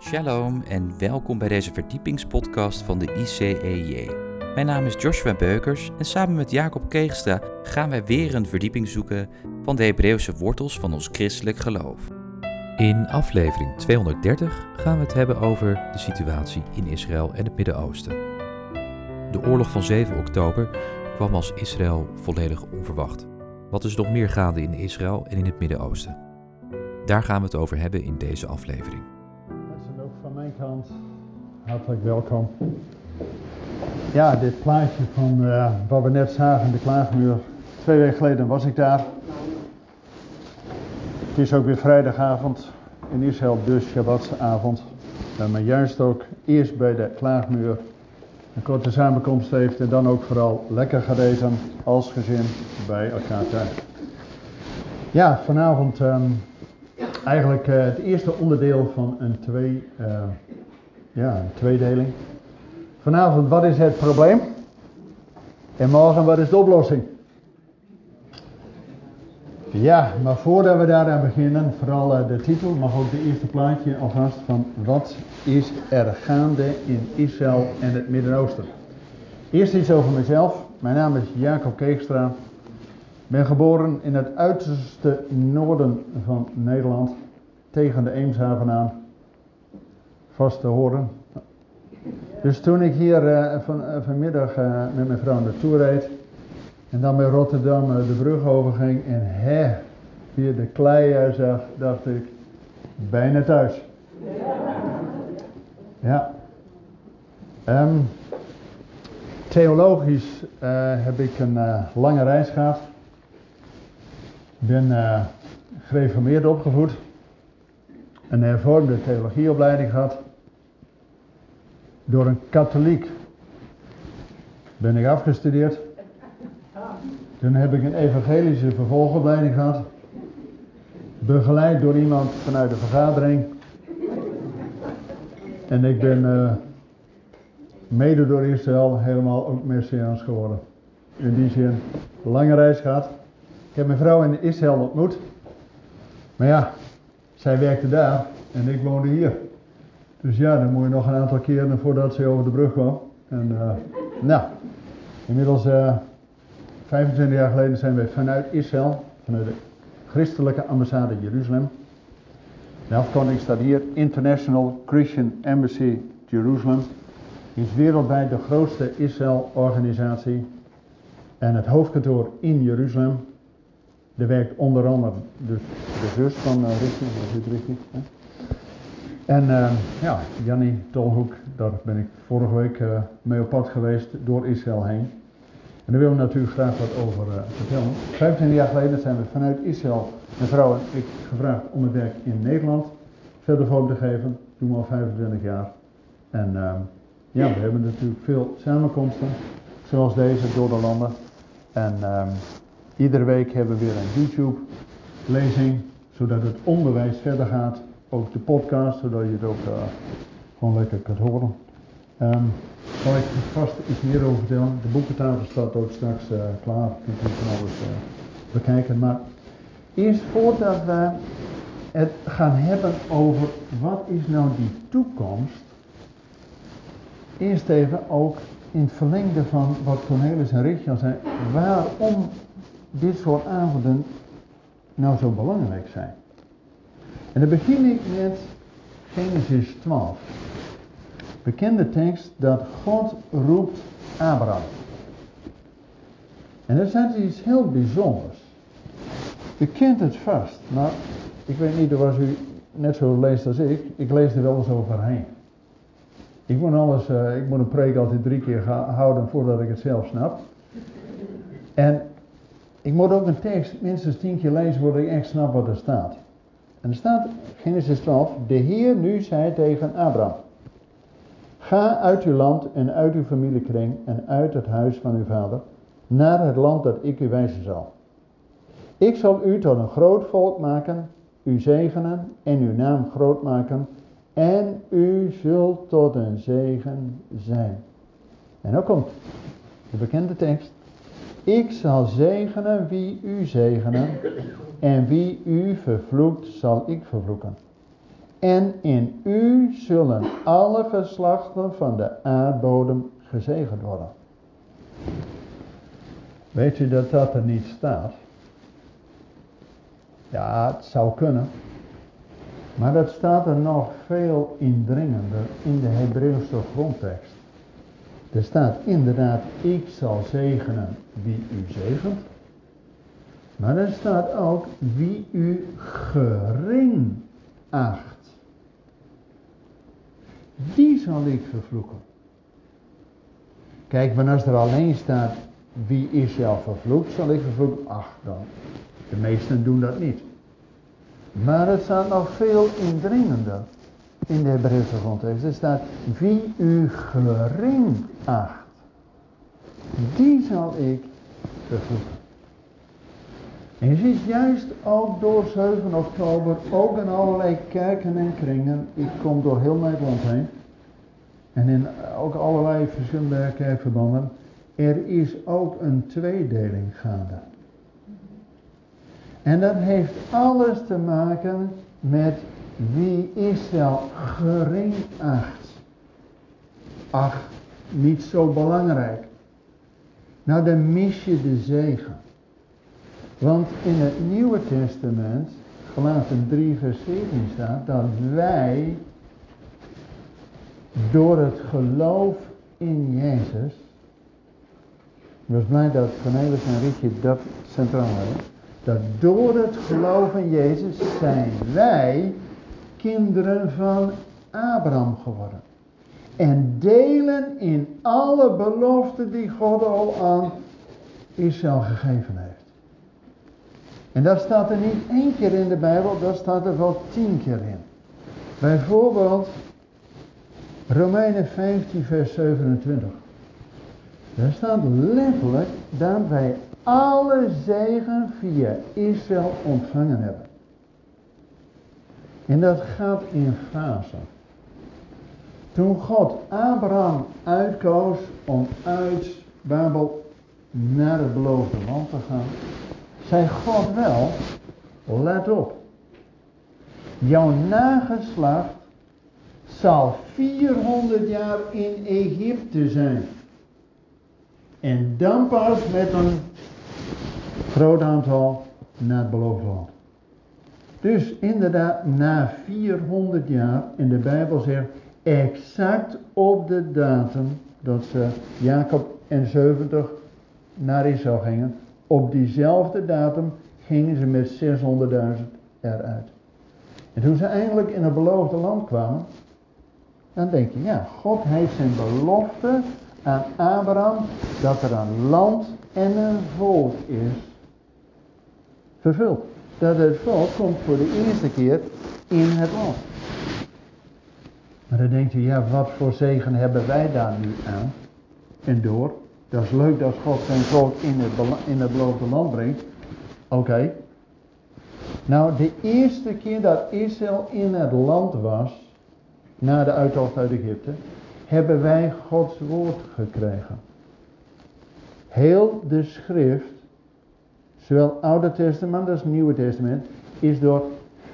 Shalom en welkom bij deze verdiepingspodcast van de ICEJ. Mijn naam is Joshua Beukers en samen met Jacob Keegstra gaan wij weer een verdieping zoeken van de Hebreeuwse wortels van ons christelijk geloof. In aflevering 230 gaan we het hebben over de situatie in Israël en het Midden-Oosten. De oorlog van 7 oktober kwam als Israël volledig onverwacht. Wat is nog meer gaande in Israël en in het Midden-Oosten? Daar gaan we het over hebben in deze aflevering. Hartelijk welkom. Ja, dit plaatje van eh, wat we net zagen, de klaagmuur. Twee weken geleden was ik daar. Het is ook weer vrijdagavond in Israël, dus Shabbatsavond. Uh, maar juist ook eerst bij de klaagmuur een korte samenkomst heeft en dan ook vooral lekker gegeten als gezin bij elkaar. Ja, vanavond ehm, eigenlijk eh, het eerste onderdeel van een, twee, eh, ja, tweedeling. Vanavond, wat is het probleem? En morgen, wat is de oplossing? Ja, maar voordat we daaraan beginnen, vooral eh, de titel, mag ook de eerste plaatje alvast van wat is er gaande in Israël en het Midden-Oosten. Eerst iets over mezelf. Mijn naam is Jacob Keegstra. Ben geboren in het uiterste noorden van Nederland, tegen de Eemshaven aan. Vast te horen. Dus toen ik hier uh, van, uh, vanmiddag uh, met mijn vrouw naartoe reed, en dan bij Rotterdam de brug overging en hè, via de klei zag, dacht ik, bijna thuis. Ja. Um, theologisch heb ik een lange reis gehad. Ben gereformeerd opgevoed. Een hervormde theologieopleiding gehad. Door een katholiek ben ik afgestudeerd. Toen heb ik een evangelische vervolgopleiding gehad. Begeleid door iemand vanuit de vergadering. En ik ben uh, mede door Israël helemaal ook Messiaans geworden. In die zin, lange reis gehad. Heb mijn vrouw in Israël ontmoet. Maar ja, zij werkte daar en ik woonde hier. Dus ja, dan moet je nog een aantal keren voordat ze over de brug kwam. En uh, nou, inmiddels uh, 25 jaar geleden zijn wij vanuit Israël, vanuit de christelijke ambassade Jeruzalem. De afkorting staat hier, International Christian Embassy Jerusalem. Is wereldwijd de grootste Israël-organisatie. En het hoofdkantoor in Jeruzalem. Er werkt onder andere dus de zus van uh, dat zit. Hè? En uh, ja, Jannie Tolhoek, daar ben ik vorige week uh, mee op pad geweest door Israël heen. En daar willen we natuurlijk graag wat over uh, vertellen. 25 jaar geleden zijn we vanuit Israël, mijn vrouw en ik, gevraagd om het werk in Nederland verder vorm te geven. Doen we al 25 jaar. En uh, ja, we hebben natuurlijk veel samenkomsten, zoals deze, door de landen. En um, iedere week hebben we weer een YouTube-lezing, zodat het onderwijs verder gaat. Ook de podcast, zodat je het ook uh, gewoon lekker kunt horen. Um, zal ik vast iets meer over vertellen. De boekentafel staat ook straks uh, klaar. Kunt u van alles uh, bekijken. Maar eerst voordat we het gaan hebben over wat is nou die toekomst. Eerst even ook in het verlengde van wat Cornelis en Richard zei. Waarom dit soort avonden nou zo belangrijk zijn. En dan begin ik met Genesis 12 bekende tekst dat God roept Abraham. En dat is iets heel bijzonders. U kent het vast, maar ik weet niet of u net zo leest als ik. Ik lees er wel eens overheen. Ik moet, alles, uh, ik moet een preek altijd drie keer houden voordat ik het zelf snap. En ik moet ook een tekst minstens tien keer lezen voordat ik echt snap wat er staat. En er staat, Genesis 12, de Heer nu zei tegen Abraham. Ga uit uw land en uit uw familiekring en uit het huis van uw vader naar het land dat ik u wijzen zal. Ik zal u tot een groot volk maken, u zegenen en uw naam groot maken en u zult tot een zegen zijn. En dan komt de bekende tekst. Ik zal zegenen wie u zegenen en wie u vervloekt zal ik vervloeken. En in u zullen alle geslachten van de aardbodem gezegend worden. Weet u dat dat er niet staat? Ja, het zou kunnen. Maar dat staat er nog veel indringender in de Hebreeuwse grondtekst. Er staat inderdaad, ik zal zegenen wie u zegent. Maar er staat ook, wie u gering acht. Die zal ik vervloeken. Kijk, maar als er alleen staat, wie Israël vervloekt, zal ik vervloeken. Ach, dan. De meesten doen dat niet. Maar het staat nog veel indringender in de Hebreeuwse grondtekst. Er staat, wie u gering acht, die zal ik vervloeken. En je ziet juist ook door 7 oktober, ook in allerlei kerken en kringen, ik kom door heel Nederland heen, en in ook allerlei verschillende kerkverbanden, er is ook een tweedeling gaande. En dat heeft alles te maken met wie Israël gering acht. Ach, niet zo belangrijk. Nou, dan mis je de zegen. Want in het Nieuwe Testament, Galaten 3 vers 14 staat, dat wij door het geloof in Jezus, ik was blij dat Cornelis en Rietje dat centraal hebben, dat door het geloof in Jezus zijn wij kinderen van Abraham geworden. En delen in alle beloften die God al aan Israël gegeven heeft. En dat staat er niet één keer in de Bijbel, dat staat er wel tien keer in. Bijvoorbeeld Romeinen 15 vers 27. Daar staat letterlijk dat wij alle zegen via Israël ontvangen hebben. En dat gaat in fasen. Toen God Abraham uitkoos om uit Babel naar het beloofde land te gaan, zei God wel, let op, jouw nageslacht zal 400 jaar in Egypte zijn. En dan pas met een groot aantal naar het beloofde land. Dus inderdaad, na 400 jaar, in de Bijbel zegt, exact op de datum dat ze Jacob en 70 naar Israël gingen, op diezelfde datum gingen ze met 600.000 eruit. En toen ze eindelijk in het beloofde land kwamen, dan denk je, ja, God heeft zijn belofte aan Abraham dat er een land en een volk is vervuld. Dat het volk komt voor de eerste keer in het land. Maar dan denkt u, ja, wat voor zegen hebben wij daar nu aan? En door. Dat is leuk dat God zijn volk in het, in het beloofde land brengt. Oké. Nou, de eerste keer dat Israël in het land was, na de uittocht uit Egypte, hebben wij Gods woord gekregen. Heel de schrift, zowel Oude Testament als Nieuwe Testament, is door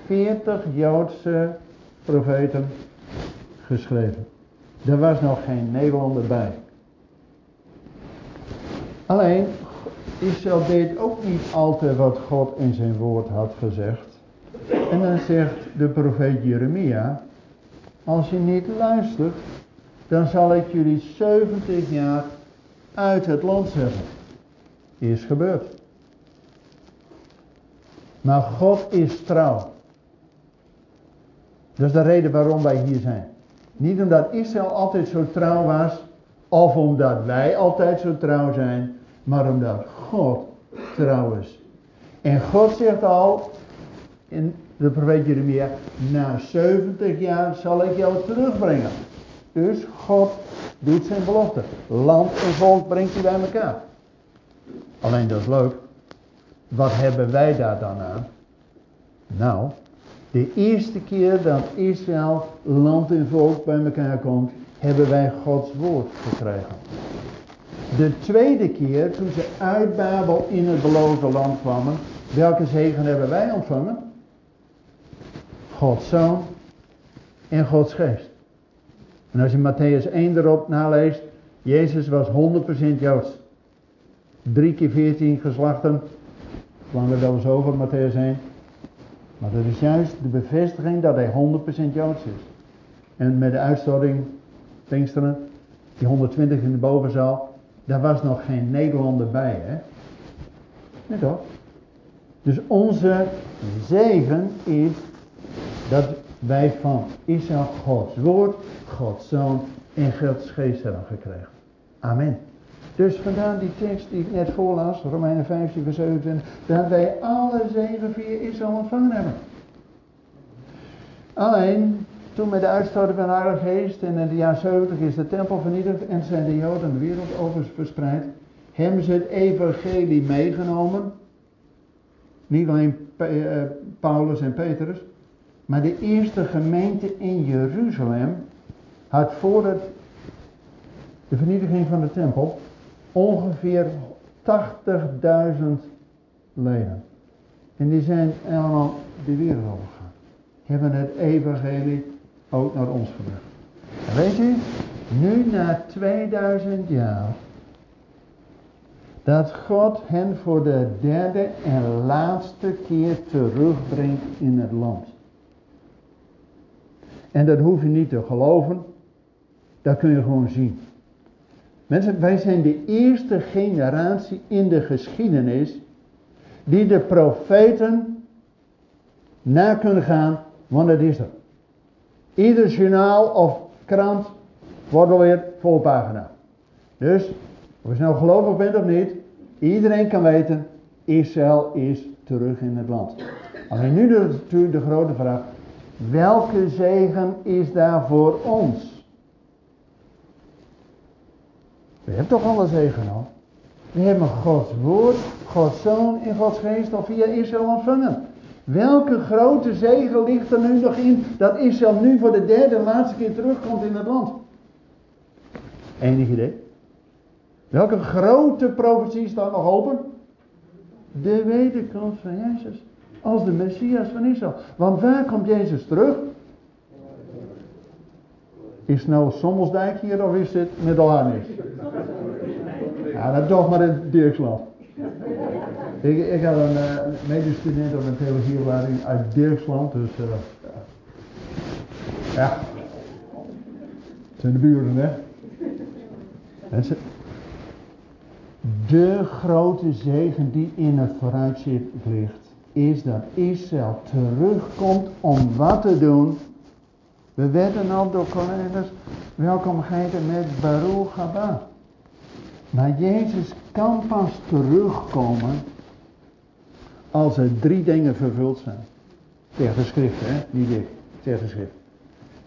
40 Joodse profeten geschreven. Er was nog geen Nederlander bij. Alleen, Israël deed ook niet altijd wat God in zijn woord had gezegd. En dan zegt de profeet Jeremia, als je niet luistert, dan zal ik jullie 70 jaar uit het land zetten. Is gebeurd. Maar God is trouw. Dat is de reden waarom wij hier zijn. Niet omdat Israël altijd zo trouw was, of omdat wij altijd zo trouw zijn, maar omdat God trouw is. En God zegt al in de profeet Jeremia, na 70 jaar zal ik jou terugbrengen. Dus God doet zijn belofte. Land en volk brengt hij bij elkaar. Alleen dat is leuk. Wat hebben wij daar dan aan? Nou, de eerste keer dat Israël, land en volk bij elkaar komt, hebben wij Gods woord gekregen. De tweede keer, toen ze uit Babel in het beloofde land kwamen, welke zegen hebben wij ontvangen? Gods Zoon in Gods geest. En als je Matthäus 1 erop naleest, Jezus was 100% Joods. 3 keer 14 geslachten. Slaan we wel eens over, Matthäus 1. Maar dat is juist de bevestiging dat hij 100% Joods is. En met de uitstorting, Pinksteren, die 120 in de bovenzaal, daar was nog geen Nederlander bij, hè? Nee toch? Dus onze zegen is dat wij van Israël Gods woord, Gods zoon en Gods geest hebben gekregen. Amen. Dus vandaar die tekst die ik net voorlas, Romeinen 15 vers 27, dat wij alle zegen via Israël ontvangen hebben. Alleen, toen met de uitstorting van de Heilige Geest en in de jaar 70 is de tempel vernietigd en zijn de Joden de wereld over verspreid, hebben ze het evangelie meegenomen. Niet alleen eh, Paulus en Petrus, maar de eerste gemeente in Jeruzalem had voor het, de vernietiging van de tempel ongeveer 80.000 leden. En die zijn allemaal de wereld overgegaan. Hebben het evangelie ook naar ons gebracht. Weet je, nu na 2000 jaar, dat God hen voor de derde en laatste keer terugbrengt in het land. En dat hoef je niet te geloven, dat kun je gewoon zien. Mensen, wij zijn de eerste generatie in de geschiedenis die de profeten na kunnen gaan, want het is er. Ieder journaal of krant wordt alweer voorpagina. Dus, of je nou gelovig bent of niet, iedereen kan weten, Israël is terug in het land. Alleen nu natuurlijk de grote vraag, welke zegen is daar voor ons? We hebben toch alle zegen al. We hebben Gods woord, Gods zoon en Gods geest al via Israël ontvangen. Welke grote zegen ligt er nu nog in dat Israël nu voor de derde en laatste keer terugkomt in het land? Enig idee? Welke grote profetie staat nog open? De wederkomst van Jezus. Als de Messias van Israël. Want waar komt Jezus terug? Is nou Sommelsdijk hier of is dit Middelharnis? Ja, dat toch maar in Dirksland. Ik, ik een uh, medestudent op een theologieopleiding uit Dirksland, dus uh, ja. Het zijn de buren, hè? De grote zegen die in het vooruitzicht ligt, is dat Israël terugkomt om wat te doen we werden al door collega's welkom geheten met Baruch Haba. Maar Jezus kan pas terugkomen als er drie dingen vervuld zijn. Tegen de schrift, hè? Niet ik, tegen de schrift.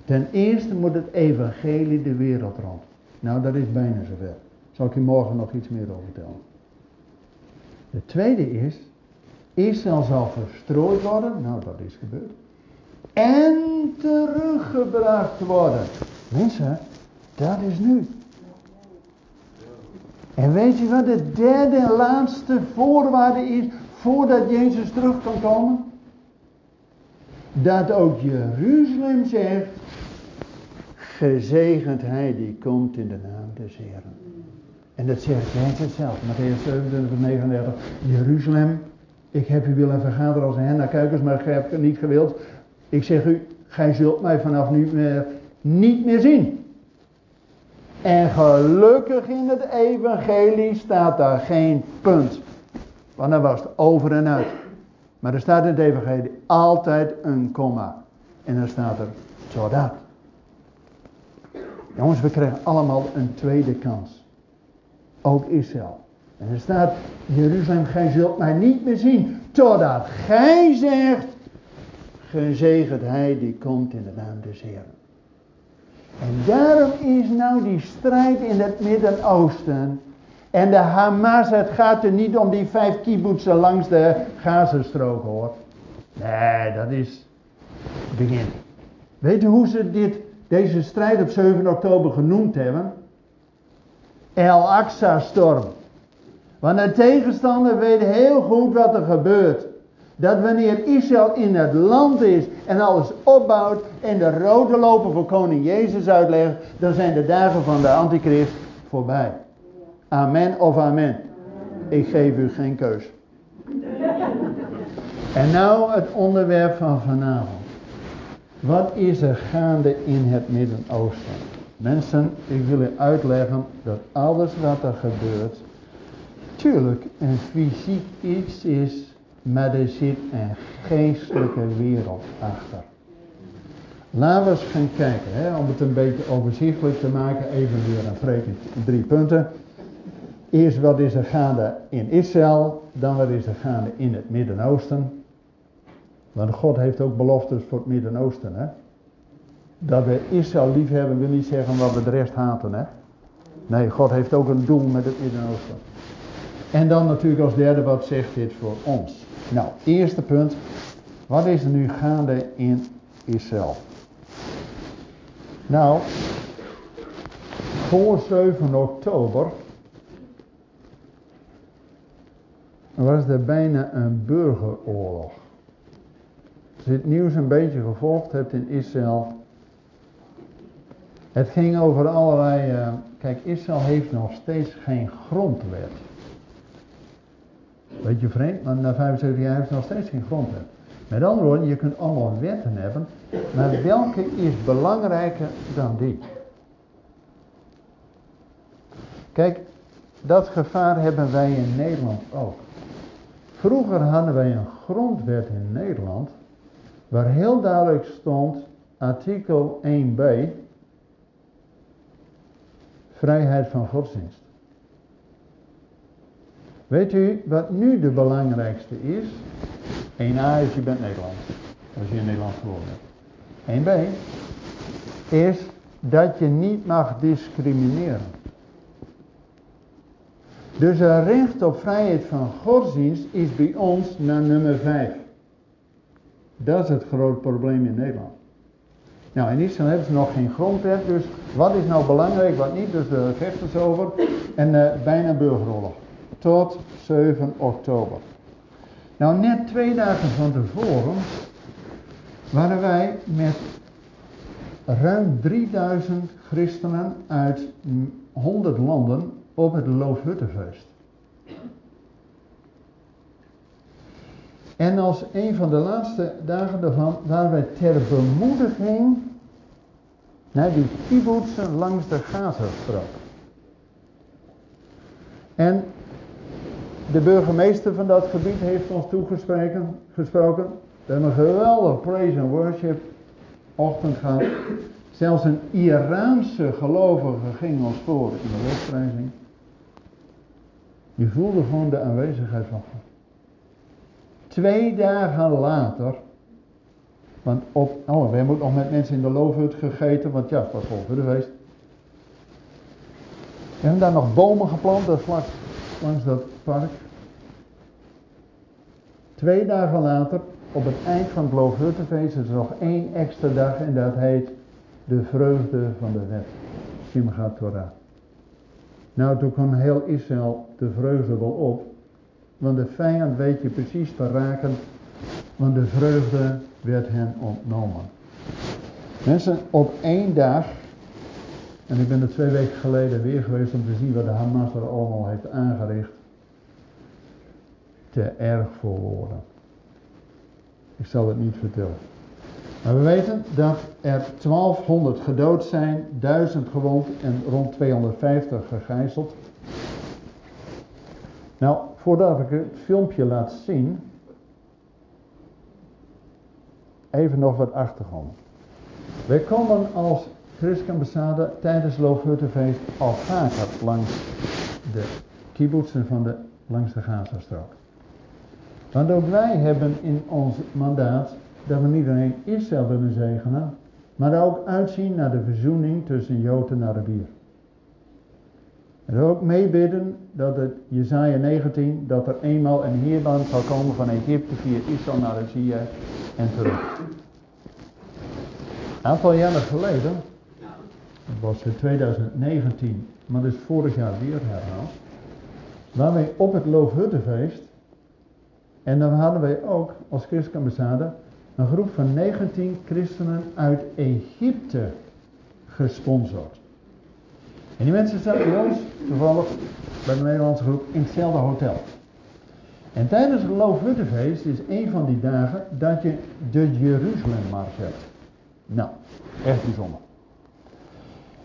Ten eerste moet het evangelie de wereld rond. Nou, dat is bijna zover. Zal ik je morgen nog iets meer over vertellen. De tweede is, Israël zal verstrooid worden. Nou, dat is gebeurd en teruggebracht worden. Mensen, dat is nu. En weet je wat de derde en laatste voorwaarde is voordat Jezus terug kan komen? Dat ook Jeruzalem zegt, gezegend hij die komt in de naam des Heren. En dat zegt Jezus zelf, Matthäus 27, 39. Jeruzalem, ik heb u willen vergaderen als hen naar kuikens, maar heb het niet gewild. Ik zeg u, gij zult mij vanaf nu meer, niet meer zien. En gelukkig in het evangelie staat daar geen punt. Want dan was het over en uit. Maar er staat in het evangelie altijd een komma. En dan staat er, zodat. Jongens, we krijgen allemaal een tweede kans. Ook Israël. En er staat, Jeruzalem, gij zult mij niet meer zien. Totdat gij zegt, gezegend hij die komt in de naam des Heeren. En daarom is nou die strijd in het Midden-Oosten. En de Hamas, het gaat er niet om die vijf kibbutzen langs de Gazastrook hoor. Nee, dat is het begin. Weet u hoe ze dit, deze strijd op 7 oktober genoemd hebben? El Aqsa-storm. Want de tegenstander weet heel goed wat er gebeurt. Dat wanneer Israël in het land is en alles opbouwt en de rode lopen voor koning Jezus uitlegt, dan zijn de dagen van de antichrist voorbij. Amen of amen. Ik geef u geen keus. En nou het onderwerp van vanavond. Wat is er gaande in het Midden-Oosten? Mensen, ik wil u uitleggen dat alles wat er gebeurt, tuurlijk een fysiek iets is, maar er zit een geestelijke wereld achter. Laten we eens gaan kijken, hè, om het een beetje overzichtelijk te maken, even weer een vreemd drie punten. Eerst wat is er gaande in Israël, dan wat is er gaande in het Midden-Oosten. Want God heeft ook beloftes voor het Midden-Oosten. Hè? Dat we Israël lief hebben wil niet zeggen dat we de rest haten. Hè? Nee, God heeft ook een doel met het Midden-Oosten. En dan natuurlijk als derde, wat zegt dit voor ons? Nou, eerste punt. Wat is er nu gaande in Israël? Nou, voor 7 oktober was er bijna een burgeroorlog. Als je het nieuws een beetje gevolgd hebt in Israël. Het ging over allerlei. Uh, kijk, Israël heeft nog steeds geen grondwet. Weet je vreemd, maar na 75 jaar heeft ze nog steeds geen grondwet. Met andere woorden, je kunt allemaal wetten hebben, maar welke is belangrijker dan die? Kijk, dat gevaar hebben wij in Nederland ook. Vroeger hadden wij een grondwet in Nederland waar heel duidelijk stond artikel 1b vrijheid van godsdienst. Weet u wat nu de belangrijkste is? 1a is je bent Nederlands. Als je in Nederland geboren bent. 1b is dat je niet mag discrimineren. Dus een recht op vrijheid van godsdienst is bij ons naar nummer 5. Dat is het grote probleem in Nederland. Nou, in Israël hebben ze nog geen grondwet, dus wat is nou belangrijk, wat niet, dus daar vechten ze over. En uh, bijna burgeroorlog. Tot 7 oktober. Nou, net twee dagen van tevoren waren wij met ruim 3000 christenen uit 100 landen op het Loofhuttenfeest. En als een van de laatste dagen daarvan waren wij ter bemoediging naar die kibbutzen langs de Gazastrook. En de burgemeester van dat gebied heeft ons toegesproken. Gesproken. We hebben een geweldig praise and worship ochtend gehad. Zelfs een Iraanse gelovige ging ons voor in de lofprijzing. Je voelde gewoon de aanwezigheid van God. Twee dagen later, want op, oh, we hebben ook nog met mensen in de loofhut gegeten, want ja, het was loofhuttenfeest. We hebben daar nog bomen geplant, dat vlak langs dat park. Twee dagen later, op het eind van het is er nog één extra dag en dat heet de vreugde van de wet. Simchat Torah. Nou, toen kwam heel Israël de vreugde wel op. Want de vijand weet je precies te raken. Want de vreugde werd hen ontnomen. Mensen, op één dag. En ik ben er twee weken geleden weer geweest om te zien wat de Hamas er allemaal heeft aangericht. Te erg voor woorden. Ik zal het niet vertellen. Maar we weten dat er 1200 gedood zijn, 1000 gewond en rond 250 gegijzeld. Nou, voordat ik het filmpje laat zien, even nog wat achtergrond. Wij komen als Christenambassade tijdens Loofhuttenfeest al vaker langs de kibbutzen van de, langs de Gazastrook. Want ook wij hebben in ons mandaat dat we niet alleen Israël willen zegenen, maar ook uitzien naar de verzoening tussen Jood en Arabier. En ook meebidden dat het Jezaja 19, dat er eenmaal een heerban zal komen van Egypte via Israël naar Azië en terug. Een aantal jaren geleden, was in 2019, maar dat is vorig jaar weer herhaald, waren wij op het Loofhuttenfeest En dan hadden wij ook als christenambassade een groep van 19 christenen uit Egypte gesponsord. En die mensen zaten bij ons, toevallig bij de Nederlandse groep, in hetzelfde hotel. En tijdens het Loofhuttenfeest is een van die dagen dat je de Jeruzalemmars hebt. Nou, echt bijzonder.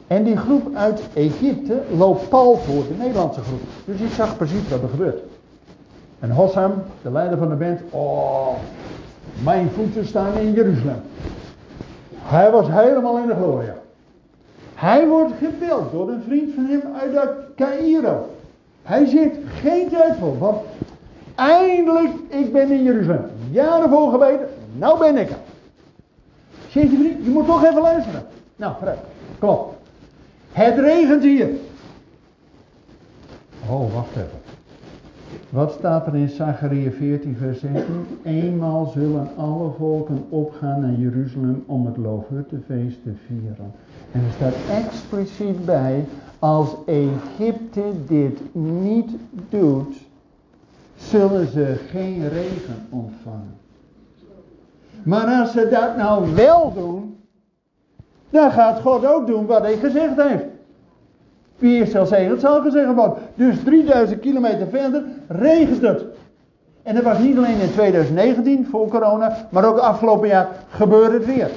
En die groep uit Egypte loopt pal voor de Nederlandse groep. Dus ik zag precies wat er gebeurt. En Hossam, de leider van de band, oh, mijn voeten staan in Jeruzalem. Hij was helemaal in de gloria. Hij wordt gebeld door een vriend van hem uit Cairo. Hij zit geen tijd voor, want eindelijk, ik ben in Jeruzalem. Jaren voor gebeden, nou ben ik er. Zegt je moet toch even luisteren. Nou, vooruit, kom op. Het regent hier. Oh, wacht even. Wat staat er in Zachariah 14, vers 16? Eenmaal zullen alle volken opgaan naar Jeruzalem om het Loofhuttenfeest te vieren. En er staat expliciet bij, als Egypte dit niet doet, zullen ze geen regen ontvangen. Maar als ze dat nou wel doen, dan gaat God ook doen wat hij gezegd heeft. Wie zal zeggen, het zal gezegd worden. Dus 3000 kilometer verder regent het. En dat was niet alleen in 2019 voor corona, maar ook afgelopen jaar gebeurde het weer.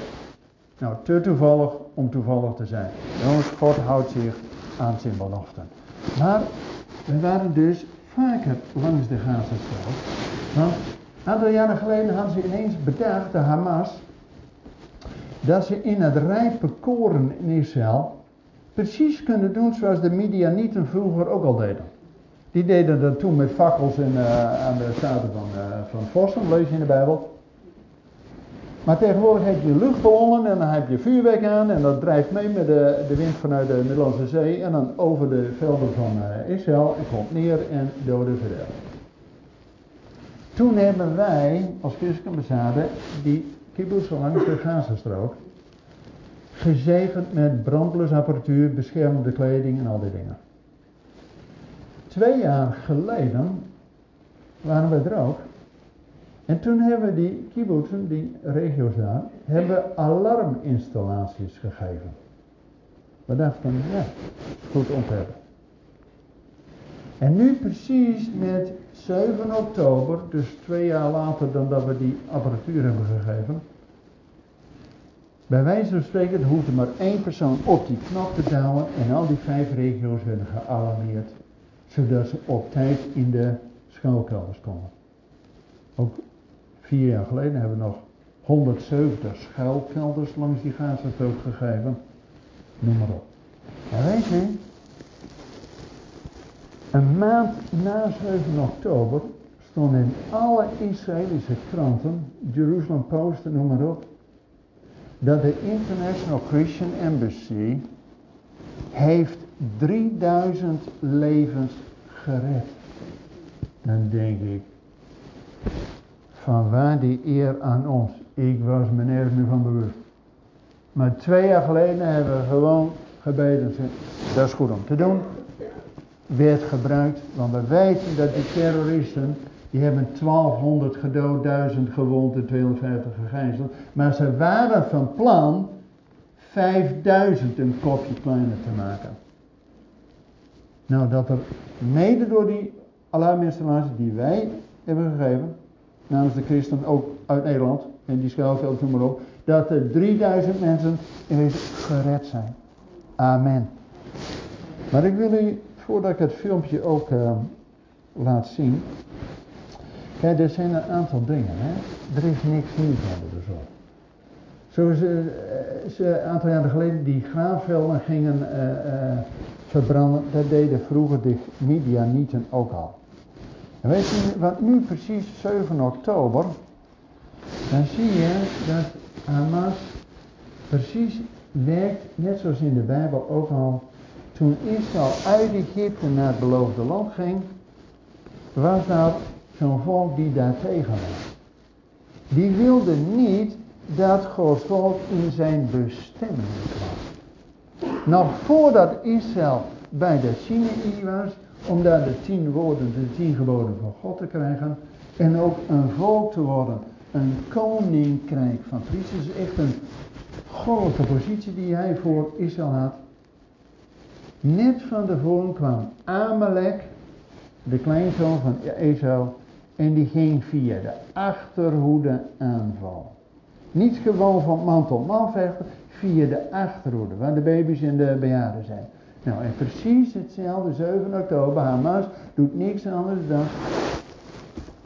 Nou, te toevallig om toevallig te zijn. Jongens, God houdt zich aan zijn beloften. Maar we waren dus vaker langs de Gazastrook. Want een aantal jaren geleden hadden ze ineens bedacht, de Hamas, dat ze in het rijpe koren in Israël precies kunnen doen zoals de Midianieten vroeger ook al deden. Die deden dat toen met fakkels in, uh, aan de staten van, uh, van Vossen, lees je in de Bijbel. Maar tegenwoordig heb je luchtballonnen en dan heb je vuurwerk aan en dat drijft mee met de, de wind vanuit de Middellandse Zee en dan over de velden van uh, Israël en komt neer en doden verderf. Toen hebben wij als christelijke die kibbutz langs de Gazastrook gezegend met brandblusapparatuur, beschermende kleding en al die dingen. Twee jaar geleden waren we er ook. En toen hebben die kibbutzen, die regio's daar, hebben alarminstallaties gegeven. We dachten, ja, goed om hebben. En nu precies met 7 oktober, dus twee jaar later dan dat we die apparatuur hebben gegeven, bij wijze van spreken hoefde maar één persoon op die knop te douwen en al die vijf regio's werden gealarmeerd, zodat ze op tijd in de schuilkelders komen. Ook vier jaar geleden hebben we nog 170 schuilkelders langs die Gazastrook gegeven. Noem maar op. En weet je, een maand na 7 oktober stond in alle Israëlische kranten, Jerusalem Post, noem maar op, dat de International Christian Embassy heeft 3000 levens gered. Dan denk ik, van waar die eer aan ons? Ik was me nergens meer van bewust. Maar twee jaar geleden hebben we gewoon gebeden. Dat is goed om te doen. Werd gebruikt, want we weten dat die terroristen die hebben 1200 gedood, 1000 gewond en 250 gegijzeld. Maar ze waren van plan 5000 een kopje kleiner te maken. Nou, dat er mede door die alarminstallatie die wij hebben gegeven, namens de christen ook uit Nederland, en die schuilveld noem maar op, dat er 3000 mensen in gered zijn. Amen. Maar ik wil u, voordat ik het filmpje ook uh, laat zien, Kijk, er zijn een aantal dingen. Hè? Er is niks nieuws onder de zon. Zoals uh, ze een aantal jaren geleden die graafvelden gingen verbranden, dat deden vroeger de Midianieten ook al. En weet je wat nu precies 7 oktober, dan zie je dat Hamas precies werkt, net zoals in de Bijbel ook al, toen Israël uit Egypte naar het beloofde land ging, was daar zo'n volk die daar tegen was. Die wilde niet dat Gods volk in zijn bestemming kwam. Nog voordat Israël bij de Sinai was, om daar de tien woorden, de tien geboden van God te krijgen, En ook een volk te worden. Een koninkrijk van priesters. echt een grote positie die hij voor Israël had. Net van tevoren kwam Amalek, de kleinzoon van Esau, en die ging via de achterhoede aanval. Niet gewoon van man tot man vechten, via de achterhoede, waar de baby's en de bejaarden zijn. Nou, en precies hetzelfde, 7 oktober, Hamas doet niks anders dan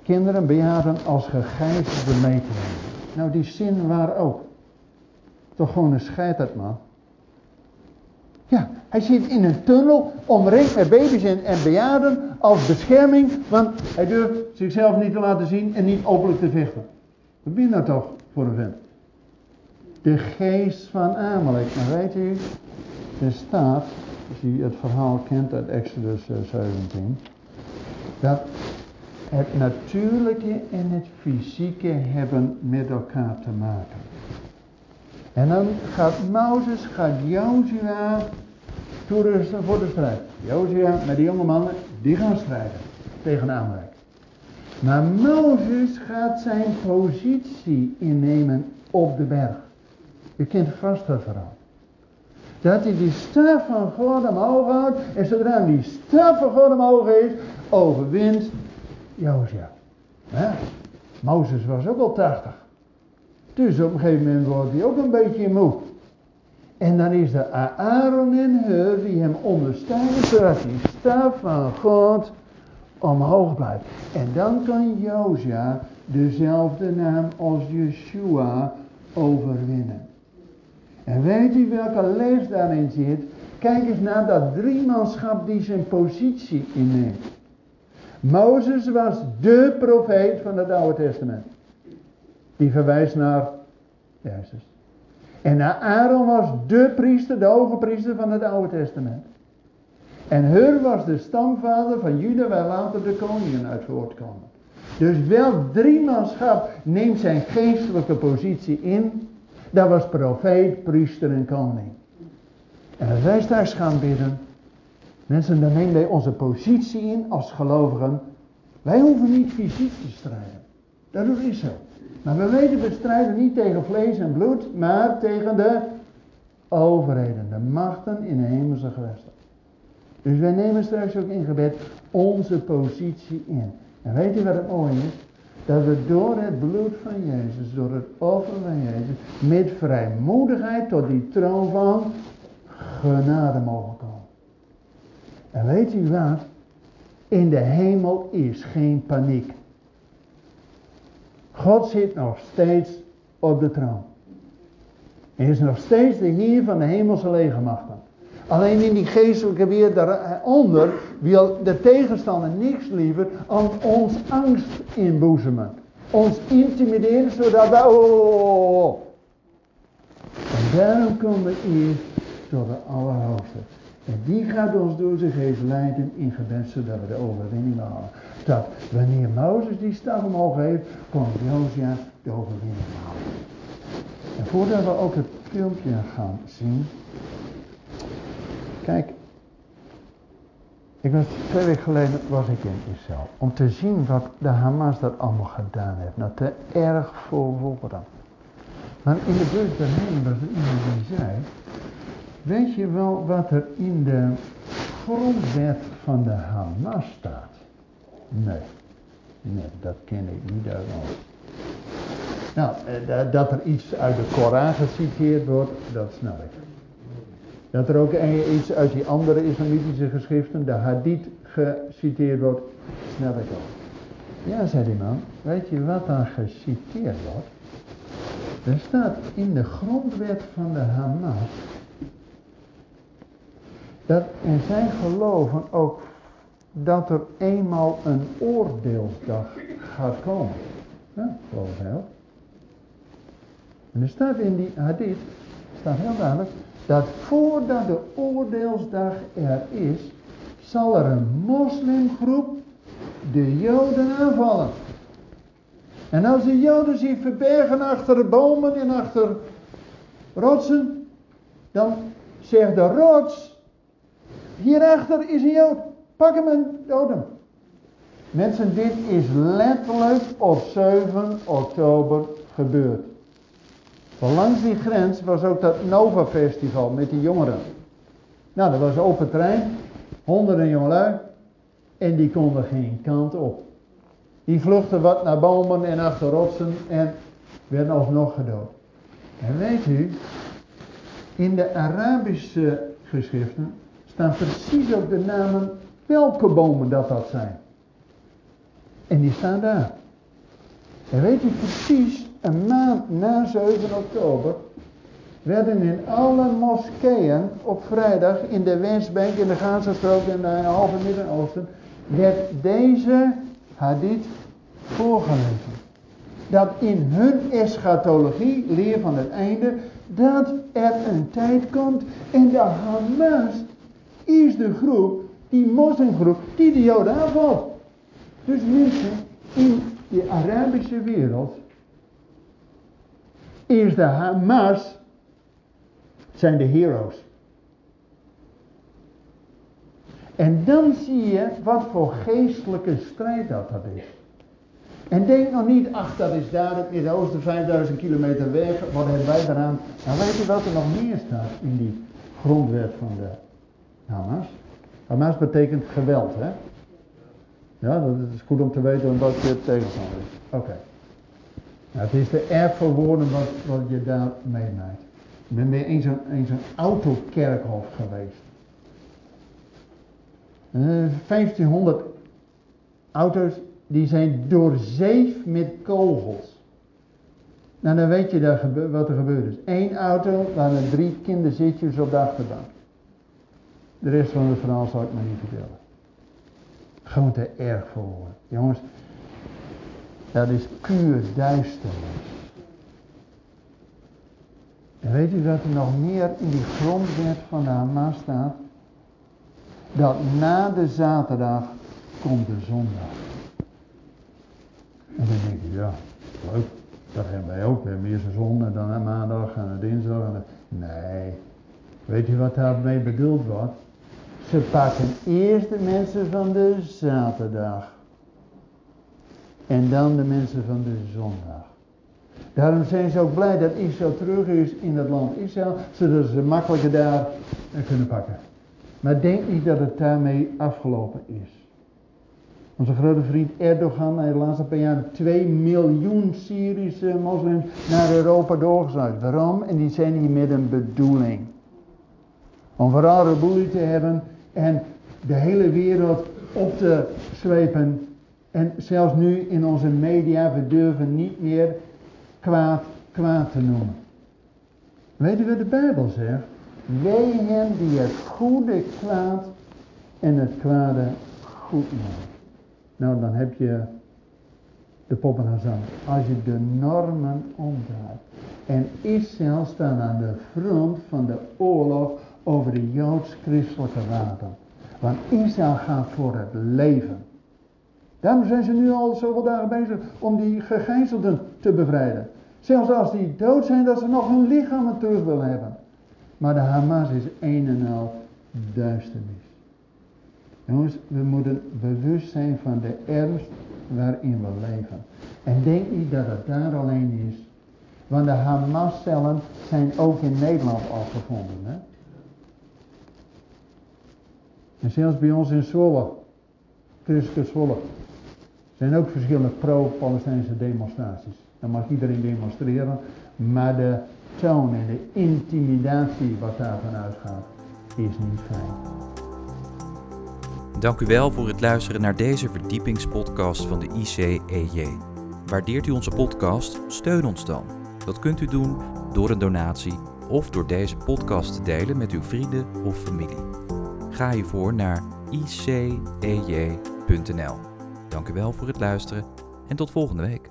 kinderen, bejaarden als gegijzelden mee. Nou, die zin waar ook. Toch gewoon een scheid man. Ja, hij zit in een tunnel, omringd met baby's en, en bejaarden als bescherming, want hij durft zichzelf niet te laten zien en niet openlijk te vechten. Wat ben je nou toch voor een vent? De geest van Amalek. Maar weet u, er staat, als u het verhaal kent uit Exodus 17, eh, dat het natuurlijke en het fysieke hebben met elkaar te maken. En dan gaat Mozes, gaat Jozua toerusten voor de strijd. Jozua met die jonge mannen, die gaan strijden tegen Amalek. Maar Mozes gaat zijn positie innemen op de berg. Je kent vast dat verhaal. Dat hij die staf van God omhoog houdt. En zodra die staf van God omhoog is, overwint Jozua. Ja, Mozes was ook al 80. Dus op een gegeven moment wordt hij ook een beetje moe. En dan is er Aaron en Hur die hem ondersteunen zodat die staf van God omhoog blijft. En dan kan Jozua dezelfde naam als Yeshua overwinnen. En weet u welke les daarin zit? Kijk eens naar dat driemanschap die zijn positie inneemt. Mozes was de profeet van het Oude Testament. Die verwijst naar Jezus. En Aaron was de priester, de hoge priester van het Oude Testament. En Hur was de stamvader van Juda waar later de koningen uit voortkomen. Dus wel driemanschap neemt zijn geestelijke positie in. Dat was profeet, priester en koning. En als wij straks gaan bidden, mensen, dan nemen wij onze positie in als gelovigen. Wij hoeven niet fysiek te strijden. Dat doet Israël. Maar we weten, we strijden niet tegen vlees en bloed, maar tegen de overheden, de machten in de hemelse gewesten. Dus wij nemen straks ook in gebed onze positie in. En weet je wat het mooie is? Dat we door het bloed van Jezus, door het offer van Jezus, met vrijmoedigheid tot die troon van genade mogen komen. En weet u wat? In de hemel is geen paniek. God zit nog steeds op de troon. Hij is nog steeds de Heer van de hemelse legermachten. Alleen in die geestelijke wereld daaronder wil de tegenstander niks liever dan ons angst inboezemen. Ons intimideren zodat wij... Oh, oh, oh, en daarom komen we eerst door de Allerhoogste. En die gaat ons door zijn geest leiden in gebed zodat we de overwinning halen. Dat wanneer Mozes die staf omhoog heeft, kon Josia de overwinning halen. En voordat we ook het filmpje gaan zien. Kijk, ik was twee weken geleden was ik in Israël. Om te zien wat de Hamas dat allemaal gedaan heeft. Nou, te erg voor. Maar in de bus daarheen was er iemand die zei. Weet je wel wat er in de grondwet van de Hamas staat? Nee. Nee, dat ken ik niet uit Nou, eh, dat er iets uit de Koran geciteerd wordt, dat snap ik. Dat er ook iets uit die andere islamitische geschriften, de hadith, geciteerd wordt, snap ik ook. Ja, zei die man, weet je wat dan geciteerd wordt? Er staat in de grondwet van de Hamas dat, en zij geloven ook dat er eenmaal een oordeelsdag gaat komen. Ja, geloof ik wel. En er staat in die hadith, staat heel duidelijk, dat voordat de oordeelsdag er is, zal er een moslimgroep de Joden aanvallen. En als de Joden zich verbergen achter bomen en achter rotsen, dan zegt de rots, hierachter is een Jood, pak hem en dood hem. Mensen, dit is letterlijk op 7 oktober gebeurd. langs die grens was ook dat Nova Festival met die jongeren. Nou, dat was open trein, honderden jongelui, en die konden geen kant op. Die vluchtten wat naar bomen en achter rotsen en werden alsnog gedood. En weet u, in de Arabische geschriften staan precies ook de namen welke bomen dat dat zijn. En die staan daar. En weet u precies, een maand na 7 oktober werden in alle moskeeën op vrijdag in de Westbank, in de Gazastrook en de halve Midden-Oosten, werd deze hadith voorgelezen. Dat in hun eschatologie, leer van het einde, dat er een tijd komt en de Hamas is de groep, die moslimgroep, die de Joden aanvalt. Dus mensen in de Arabische wereld is de Hamas zijn de heroes. En dan zie je wat voor geestelijke strijd dat, dat is. En denk nog niet, ach dat is daar het Midden-Oosten 5000 kilometer weg, wat hebben wij eraan? Nou weet je wat er nog meer staat in die grondwet van de Hamas? Hamas betekent geweld, hè? Ja, dat is goed om te weten wat je tegenstander is. Oké. Nou, het is de erfverwoorden wat, wat je daar meemaakt. Ik ben weer eens een, eens een autokerkhof geweest. 1500 eh, auto's die zijn doorzeefd met kogels. Nou, dan weet je daar wat er gebeurd is. Eén auto, waren drie kinderzitjes op de achterbank. De rest van het verhaal zal ik maar niet vertellen. Gewoon te erg voor Jongens, dat is puur duisternis. En weet u wat er nog meer in die grondwet van de Hamas staat? Dat na de zaterdag komt de zondag. En dan denk je, ja, leuk, dat hebben wij ook. We hebben eerst een zondag, dan een maandag en een dinsdag. En Nee, weet u wat daarmee bedoeld wordt? Ze pakken eerst de mensen van de zaterdag. En dan de mensen van de zondag. Daarom zijn ze ook blij dat Israël terug is in het land Israël, zodat ze makkelijker daar kunnen pakken. Maar denk niet dat het daarmee afgelopen is. Onze grote vriend Erdogan heeft de laatste paar jaar 2 miljoen Syrische moslims naar Europa doorgezet. Waarom? En die zijn hier met een bedoeling. Om vooral reboelie te hebben en de hele wereld op te zwepen. En zelfs nu in onze media, we durven niet meer kwaad kwaad te noemen. Weet u wat de Bijbel zegt? Wee hen die het goede kwaad en het kwade goed noemen. Nou, dan heb je de poppen aan zand. Als je de normen omdraait. En Israël staat aan de front van de oorlog over de joods-christelijke wapen. Want Israël gaat voor het leven. Daarom zijn ze nu al zoveel dagen bezig om die gegijzelden te bevrijden. Zelfs als die dood zijn, dat ze nog hun lichamen terug willen hebben. Maar de Hamas is een en al duisternis. Jongens, we moeten bewust zijn van de ernst waarin we leven. En denk niet dat het daar alleen is. Want de Hamas-cellen zijn ook in Nederland al gevonden. Hè? En zelfs bij ons in Zwolle, christelijke Zwolle, zijn ook verschillende pro-Palestijnse demonstraties. Dan mag iedereen demonstreren, maar de toon en de intimidatie wat daarvan uitgaat, is niet fijn. Dank u wel voor het luisteren naar deze verdiepingspodcast van de ICEJ. Waardeert u onze podcast? Steun ons dan. Dat kunt u doen door een donatie of door deze podcast te delen met uw vrienden of familie. Ga hiervoor naar icej.nl. Dank u wel voor het luisteren en tot volgende week.